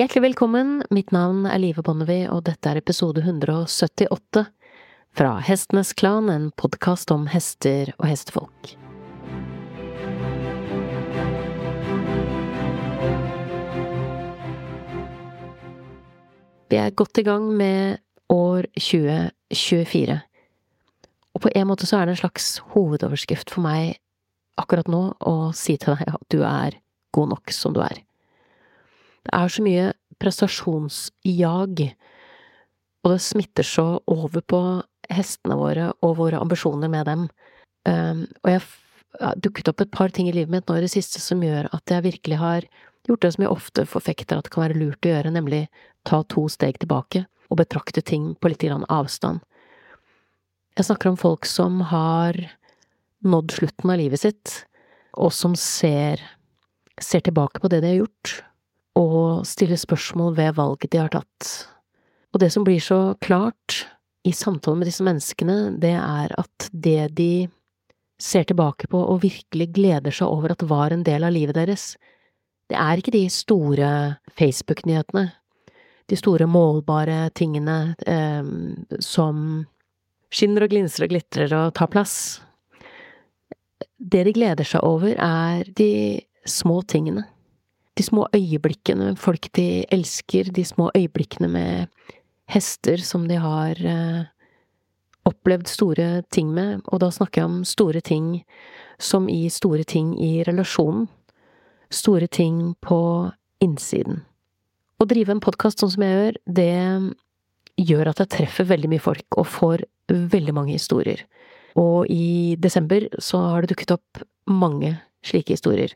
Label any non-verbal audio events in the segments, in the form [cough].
Hjertelig velkommen, mitt navn er Live Bonnevie, og dette er episode 178 fra Hestenes Klan, en podkast om hester og hestefolk. Vi er godt i gang med år 2024, og på en måte så er det en slags hovedoverskrift for meg akkurat nå å si til deg at du er god nok som du er. Det er så mye prestasjonsjag, og det smitter så over på hestene våre og våre ambisjoner med dem. Um, og jeg har dukket opp et par ting i livet mitt nå i det siste som gjør at jeg virkelig har gjort det som jeg ofte forfekter at det kan være lurt å gjøre, nemlig ta to steg tilbake og betrakte ting på litt avstand. Jeg snakker om folk som har nådd slutten av livet sitt, og som ser, ser tilbake på det de har gjort, og stille spørsmål ved valget de har tatt. Og det som blir så klart i samtalen med disse menneskene, det er at det de ser tilbake på og virkelig gleder seg over at var en del av livet deres, det er ikke de store Facebook-nyhetene, de store målbare tingene eh, som skinner og glinser og glitrer og tar plass. Det de gleder seg over, er de små tingene de små øyeblikkene folk de elsker, de små øyeblikkene med hester som de har eh, opplevd store ting med, og da snakker jeg om store ting som i store ting i relasjonen. Store ting på innsiden. Å drive en podkast sånn som jeg gjør, det gjør at jeg treffer veldig mye folk og får veldig mange historier. Og i desember så har det dukket opp mange slike historier.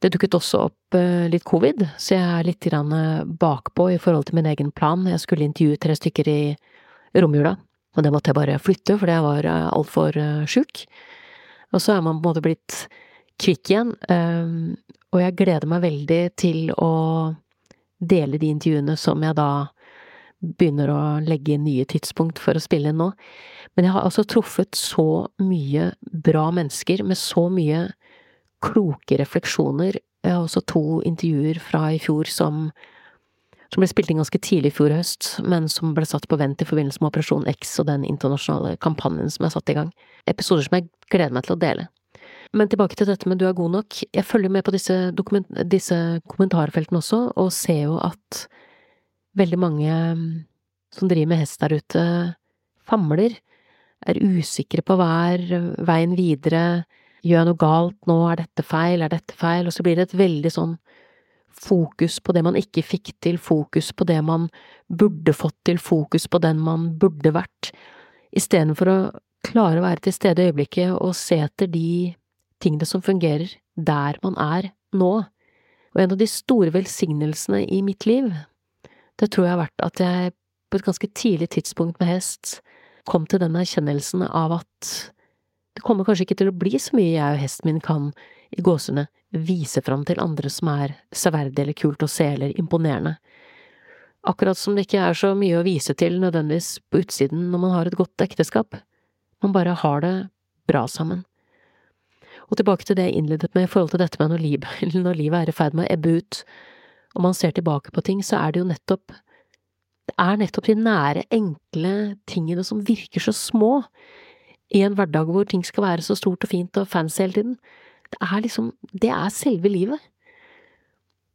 Det dukket også opp eh, litt covid, så jeg er litt bakpå i forhold til min egen plan. Jeg skulle intervjue tre stykker i romjula, og det måtte jeg bare flytte, fordi jeg var eh, altfor eh, sjuk. Og så er man på en måte blitt kvikk igjen, og jeg gleder meg veldig til å dele de intervjuene som jeg da begynner å legge inn nye tidspunkt for å spille inn nå. Men jeg har altså truffet så mye bra mennesker med så mye kloke refleksjoner. Jeg har også to intervjuer fra i fjor som, som ble spilt inn ganske tidlig i fjor høst, men som ble satt på vent i forbindelse med Operasjon X og den internasjonale kampanjen som er satt i gang. Episoder som jeg gleder meg til å dele. Men tilbake til dette med du er god nok. Jeg følger med på disse, disse kommentarfeltene også, og ser jo at veldig mange mm, som driver med hest der ute, famler, er usikre på hva er veien videre, Gjør jeg noe galt nå, er dette feil, er dette feil, og så blir det et veldig sånn fokus på det man ikke fikk til, fokus på det man burde fått til, fokus på den man burde vært, istedenfor å klare å være til stede i øyeblikket og se etter de tingene som fungerer der man er nå. Og en av de store velsignelsene i mitt liv, det tror jeg har vært at jeg på et ganske tidlig tidspunkt med hest kom til den erkjennelsen av at det kommer kanskje ikke til å bli så mye jeg og hesten min kan, i gåsene, vise fram til andre som er severdig eller kult å se eller imponerende. Akkurat som det ikke er så mye å vise til nødvendigvis på utsiden når man har et godt ekteskap. Man bare har det bra sammen. Og tilbake til det jeg innledet med i forhold til dette med når livet, [laughs] når livet er i ferd med å ebbe ut, og man ser tilbake på ting, så er det jo nettopp det er nettopp de nære, enkle tingene som virker så små, i en hverdag hvor ting skal være så stort og fint og fancy hele tiden. Det er liksom, det er selve livet.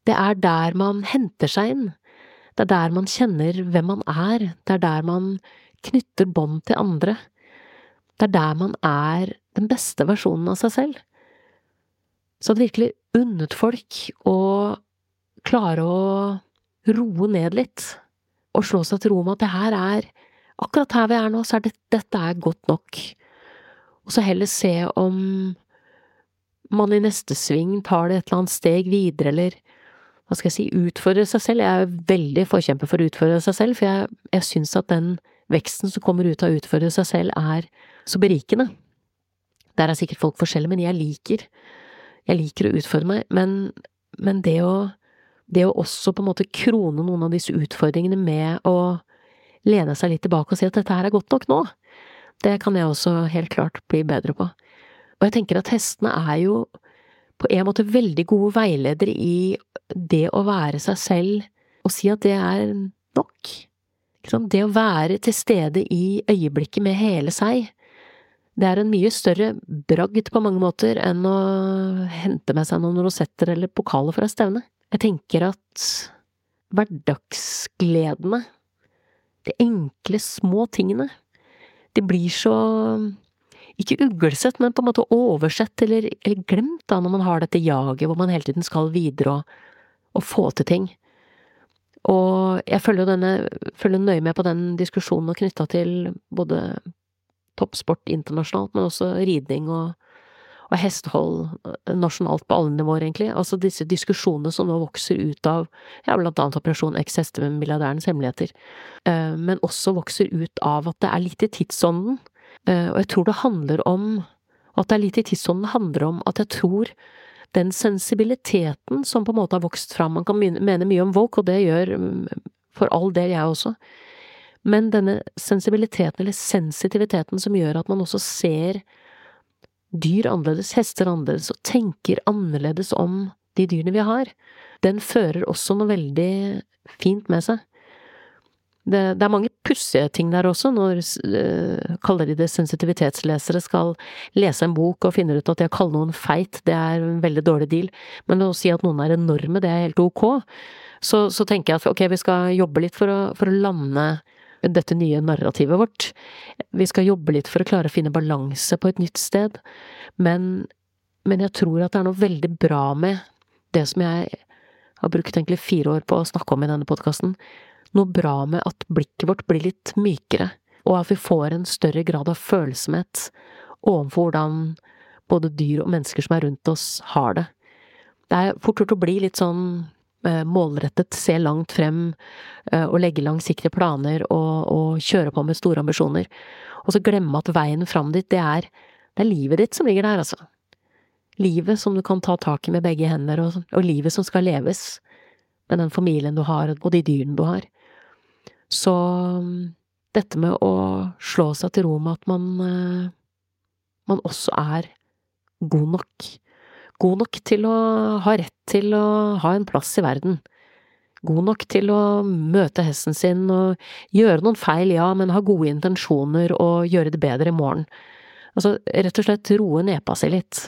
Det er der man henter seg inn. Det er der man kjenner hvem man er. Det er der man knytter bånd til andre. Det er der man er den beste versjonen av seg selv. Så hadde virkelig unnet folk å klare å roe ned litt, og slå seg til ro med at det her er Akkurat her vi er nå, så er det, dette er godt nok og så heller se om man i neste sving tar det et eller annet steg videre, eller hva skal jeg si, utfordre seg selv. Jeg er veldig forkjemper for å utfordre seg selv, for jeg, jeg syns at den veksten som kommer ut av å utfordre seg selv, er så berikende. Der er sikkert folk forskjellige, men jeg liker, jeg liker å utfordre meg, men, men det å det å også på en måte krone noen av disse utfordringene med å lene seg litt tilbake og si at dette her er godt nok nå, det kan jeg også helt klart bli bedre på. Og jeg tenker at hestene er jo på en måte veldig gode veiledere i det å være seg selv og si at det er nok. Det å være til stede i øyeblikket med hele seg, det er en mye større bragd på mange måter enn å hente med seg noen rosetter eller pokaler fra stevne. Jeg tenker at hverdagsgledene, de enkle, små tingene, de blir så ikke uglesett, men på en måte oversett eller, eller, glemt da, når man har dette jaget hvor man hele tiden skal videre og, og få til ting. Og jeg følger denne, følger nøye med på den diskusjonen knytta til både toppsport internasjonalt, men også ridning og, og hestehold nasjonalt på alle nivåer, egentlig. Altså disse diskusjonene som nå vokser ut av ja, blant annet Operasjon X milliardærens hemmeligheter, eh, men også vokser ut av at det er litt i tidsånden Eh, og jeg tror det handler om at det er litt i tidsånden handler om at jeg tror den sensibiliteten som på en måte har vokst fram Man kan mene mye om Woke, og det gjør mm, for all del jeg også, men denne sensibiliteten, eller sensitiviteten, som gjør at man også ser dyr annerledes, hester annerledes, og tenker annerledes om de dyrene vi har, den fører også noe veldig fint med seg. Det, det, er mange pussige ting der også, når uh, kaller de det sensitivitetslesere skal lese en bok og finner ut at det å kalle noen feit, det er en veldig dårlig deal, men å si at noen er enorme, det er helt ok. Så, så tenker jeg at ok, vi skal jobbe litt for å, for å lande dette nye narrativet vårt. Vi skal jobbe litt for å klare å finne balanse på et nytt sted, men, men jeg tror at det er noe veldig bra med det som jeg har brukt egentlig fire år på å snakke om i denne podkasten, noe bra med at blikket vårt blir litt mykere, og at vi får en større grad av følsomhet overfor hvordan både dyr og mennesker som er rundt oss, har det. Det er fort gjort å bli litt sånn målrettet, se langt frem eh, og legge langsiktige planer og, og, kjøre på med store ambisjoner, og så glemme at veien fram dit, det er, det er livet ditt som ligger der, altså. Livet som du kan ta tak i med begge hender, og, og livet som skal leves med den familien du har, og de dyrene du har. Så dette med å slå seg til ro med at man, eh, man også er god nok. God nok til å ha rett til å ha en plass i verden. God nok til å møte hesten sin og gjøre noen feil, ja, men ha gode intensjoner og gjøre det bedre i morgen. Altså, rett og slett roe nepa si litt.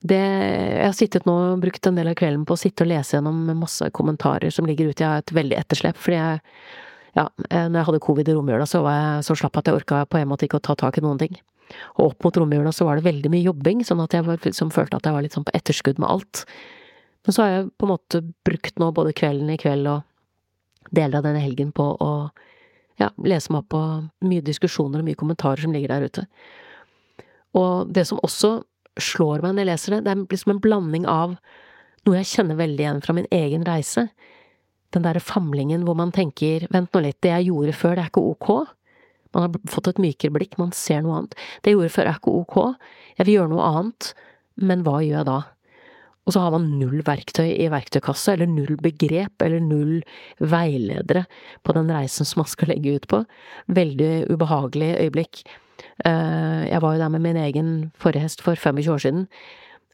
Det, jeg har sittet nå og brukt en del av kvelden på å sitte og lese gjennom masse kommentarer som ligger ute. Jeg har et veldig etterslep, fordi jeg ja, eh, når jeg hadde covid i romjula, så var jeg så slapp at jeg orka på en måte ikke å ta tak i noen ting. Og opp mot romjula så var det veldig mye jobbing, sånn at jeg var, som følte at jeg var litt sånn på etterskudd med alt. Men så har jeg på en måte brukt nå både kvelden i kveld og deler av denne helgen på å ja, lese meg opp på mye diskusjoner og mye kommentarer som ligger der ute. Og det som også slår meg når jeg leser det, det er liksom en blanding av noe jeg kjenner veldig igjen fra min egen reise, den derre famlingen hvor man tenker vent nå litt, det jeg gjorde før, det er ikke ok. Man har fått et mykere blikk, man ser noe annet. Det jeg gjorde før er ikke ok, jeg vil gjøre noe annet, men hva gjør jeg da? Og så har man null verktøy i verktøykassa, eller null begrep, eller null veiledere på den reisen som man skal legge ut på. Veldig ubehagelig øyeblikk. Eh, jeg var jo der med min egen forrige hest for 25 år siden,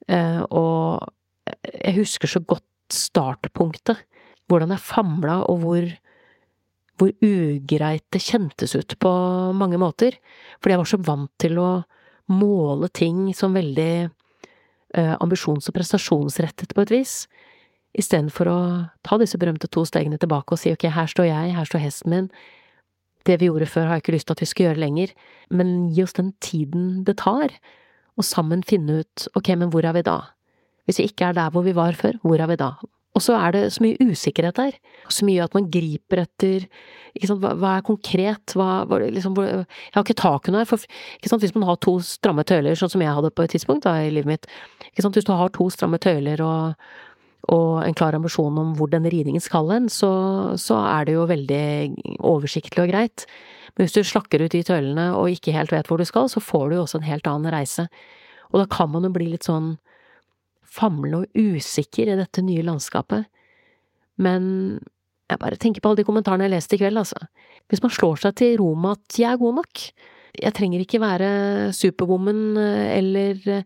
eh, og jeg husker så godt startpunktet hvordan jeg famla, og hvor, hvor ugreit det kjentes ut på mange måter. Fordi jeg var så vant til å måle ting som veldig eh, ambisjons- og prestasjonsrettet på et vis, istedenfor å ta disse berømte to stegene tilbake og si ok, her står jeg, her står hesten min, det vi gjorde før har jeg ikke lyst til at vi skal gjøre lenger, men gi oss den tiden det tar, og sammen finne ut ok, men hvor er vi da? Hvis vi ikke er der hvor vi var før, hvor er vi da? Og så er det så mye usikkerhet der. Så mye at man griper etter hva, hva, er konkret? Hva, hva, liksom, jeg har ikke tak under for sant, Hvis man har to stramme tøyler, sånn som jeg hadde på et tidspunkt da, i livet mitt Hvis du har to stramme tøyler og, og, en klar ambisjon om hvor denne ridningen skal hen, så, så er det jo veldig oversiktlig og greit. Men hvis du slakker ut de tøylene og ikke helt vet hvor du skal, så får du jo også en helt annen reise. Og da kan man jo bli litt sånn famlende og usikker i dette nye landskapet. Men jeg bare tenker på alle de kommentarene jeg leste i kveld, altså. Hvis man slår seg til ro med at jeg er god nok, jeg trenger ikke være superwoman eh, eller eh,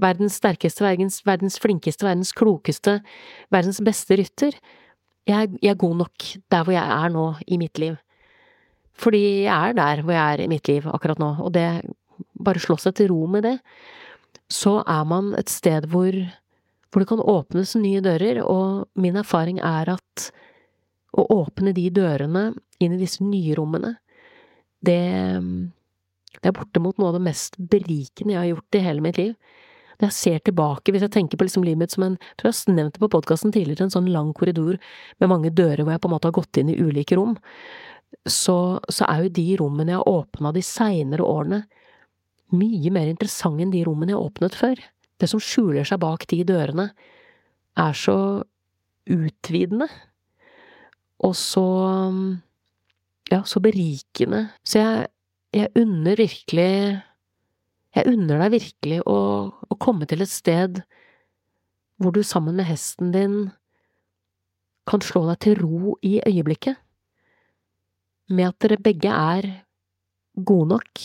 verdens sterkeste, verdens, verdens flinkeste, verdens klokeste, verdens beste rytter, jeg, jeg, er god nok der hvor jeg er nå i mitt liv. Fordi jeg er der hvor jeg er i mitt liv akkurat nå, og det Bare slå seg til ro med det. Så er man et sted hvor, hvor det kan åpnes nye dører, og min erfaring er at å åpne de dørene inn i disse nye rommene, det, det er bortimot noe av det mest berikende jeg har gjort i hele mitt liv. Når jeg ser tilbake, hvis jeg tenker på liksom livet mitt som en, jeg tror jeg nevnte på podkasten tidligere, en sånn lang korridor med mange dører hvor jeg på en måte har gått inn i ulike rom, så, så er jo de rommene jeg har åpna de seinere årene, mye mer interessante enn de rommene jeg har åpnet før. Det som skjuler seg bak de dørene, er så utvidende, og så, ja, så berikende. Så jeg, jeg unner virkelig jeg unner deg virkelig å, å komme til et sted hvor du sammen med hesten din kan slå deg til ro i øyeblikket, med at dere begge er gode nok,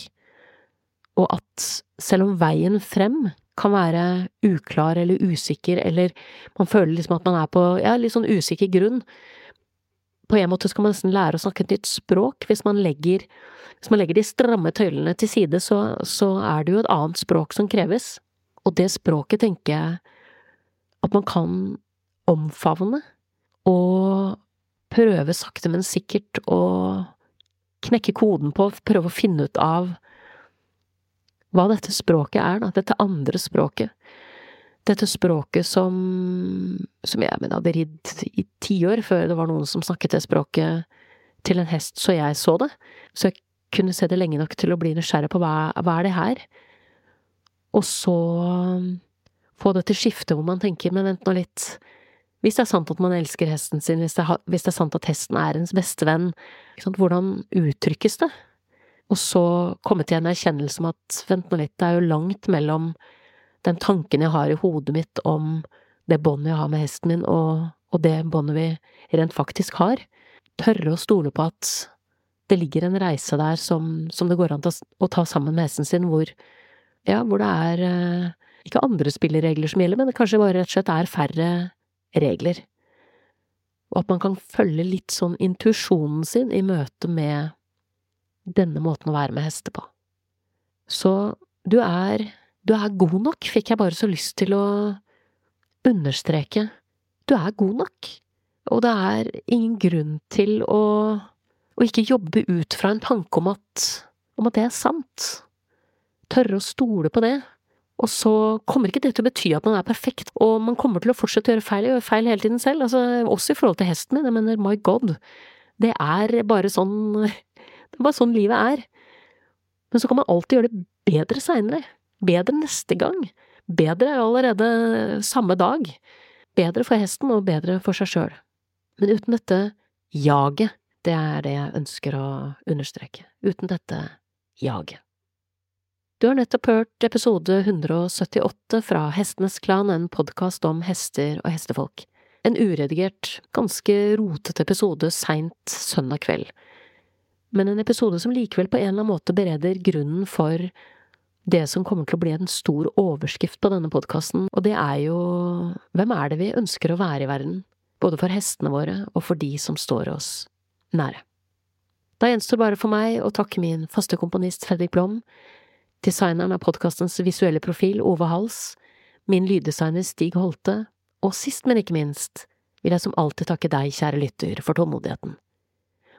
og at selv om veien frem kan være uklar eller usikker, eller man føler liksom at man er på ja, litt sånn usikker grunn, på en måte skal man nesten lære å snakke et nytt språk. Hvis man legger hvis man legger de stramme tøylene til side, så, så er det jo et annet språk som kreves, og det språket tenker jeg at man kan omfavne og prøve sakte, men sikkert å knekke koden på, prøve å finne ut av hva dette språket er, da, dette andre språket. Dette språket som, som jeg mener hadde ridd i tiår før det var noen som snakket det språket til en hest så jeg så det. Så jeg kunne se det lenge nok til å bli nysgjerrig på hva, hva er det her? Og så um, få det til skifte hvor man tenker, men vent nå litt, hvis det er sant at man elsker hesten sin, hvis det, er, hvis det er sant at hesten er ens beste venn, hvordan uttrykkes det? Og så komme til en erkjennelse om at vent nå litt, det er jo langt mellom den tanken jeg har i hodet mitt om det båndet jeg har med hesten min, og, og det båndet vi rent faktisk har. Tørre å stole på at det ligger en reise der som, som det går an å ta sammen med hesten sin, hvor, ja, hvor det er eh, ikke andre spilleregler som gjelder, men det kanskje bare rett og slett er færre regler. Og at man kan følge litt sånn intuisjonen sin i møte med denne måten å være med hester på. Så du er, du er god nok, fikk jeg bare så lyst til å understreke. Du er god nok, og det er ingen grunn til å å ikke jobbe ut fra en tanke om at, om at det er sant. Tørre å stole på det. Og så kommer ikke det til å bety at man er perfekt, og man kommer til å fortsette å gjøre feil, gjøre feil hele tiden selv, altså også i forhold til hesten min, jeg mener my god, det er bare sånn, det er bare sånn livet er. Men så kan man alltid gjøre det bedre seinere, bedre neste gang, bedre allerede samme dag, bedre for hesten og bedre for seg sjøl. Men uten dette jaget det er det jeg ønsker å understreke, uten dette jaget. Du har nettopp hørt episode 178 fra Hestenes Klan, en podkast om hester og hestefolk. En uredigert, ganske rotete episode seint søndag kveld, men en episode som likevel på en eller annen måte bereder grunnen for det som kommer til å bli en stor overskrift på denne podkasten, og det er jo hvem er det vi ønsker å være i verden, både for hestene våre og for de som står oss nære. Da gjenstår bare for meg å takke min faste komponist Fredrik Blom, designeren av podkastens visuelle profil Ove Hals, min lyddesigner Stig Holte, og sist, men ikke minst, vil jeg som alltid takke deg, kjære lytter, for tålmodigheten.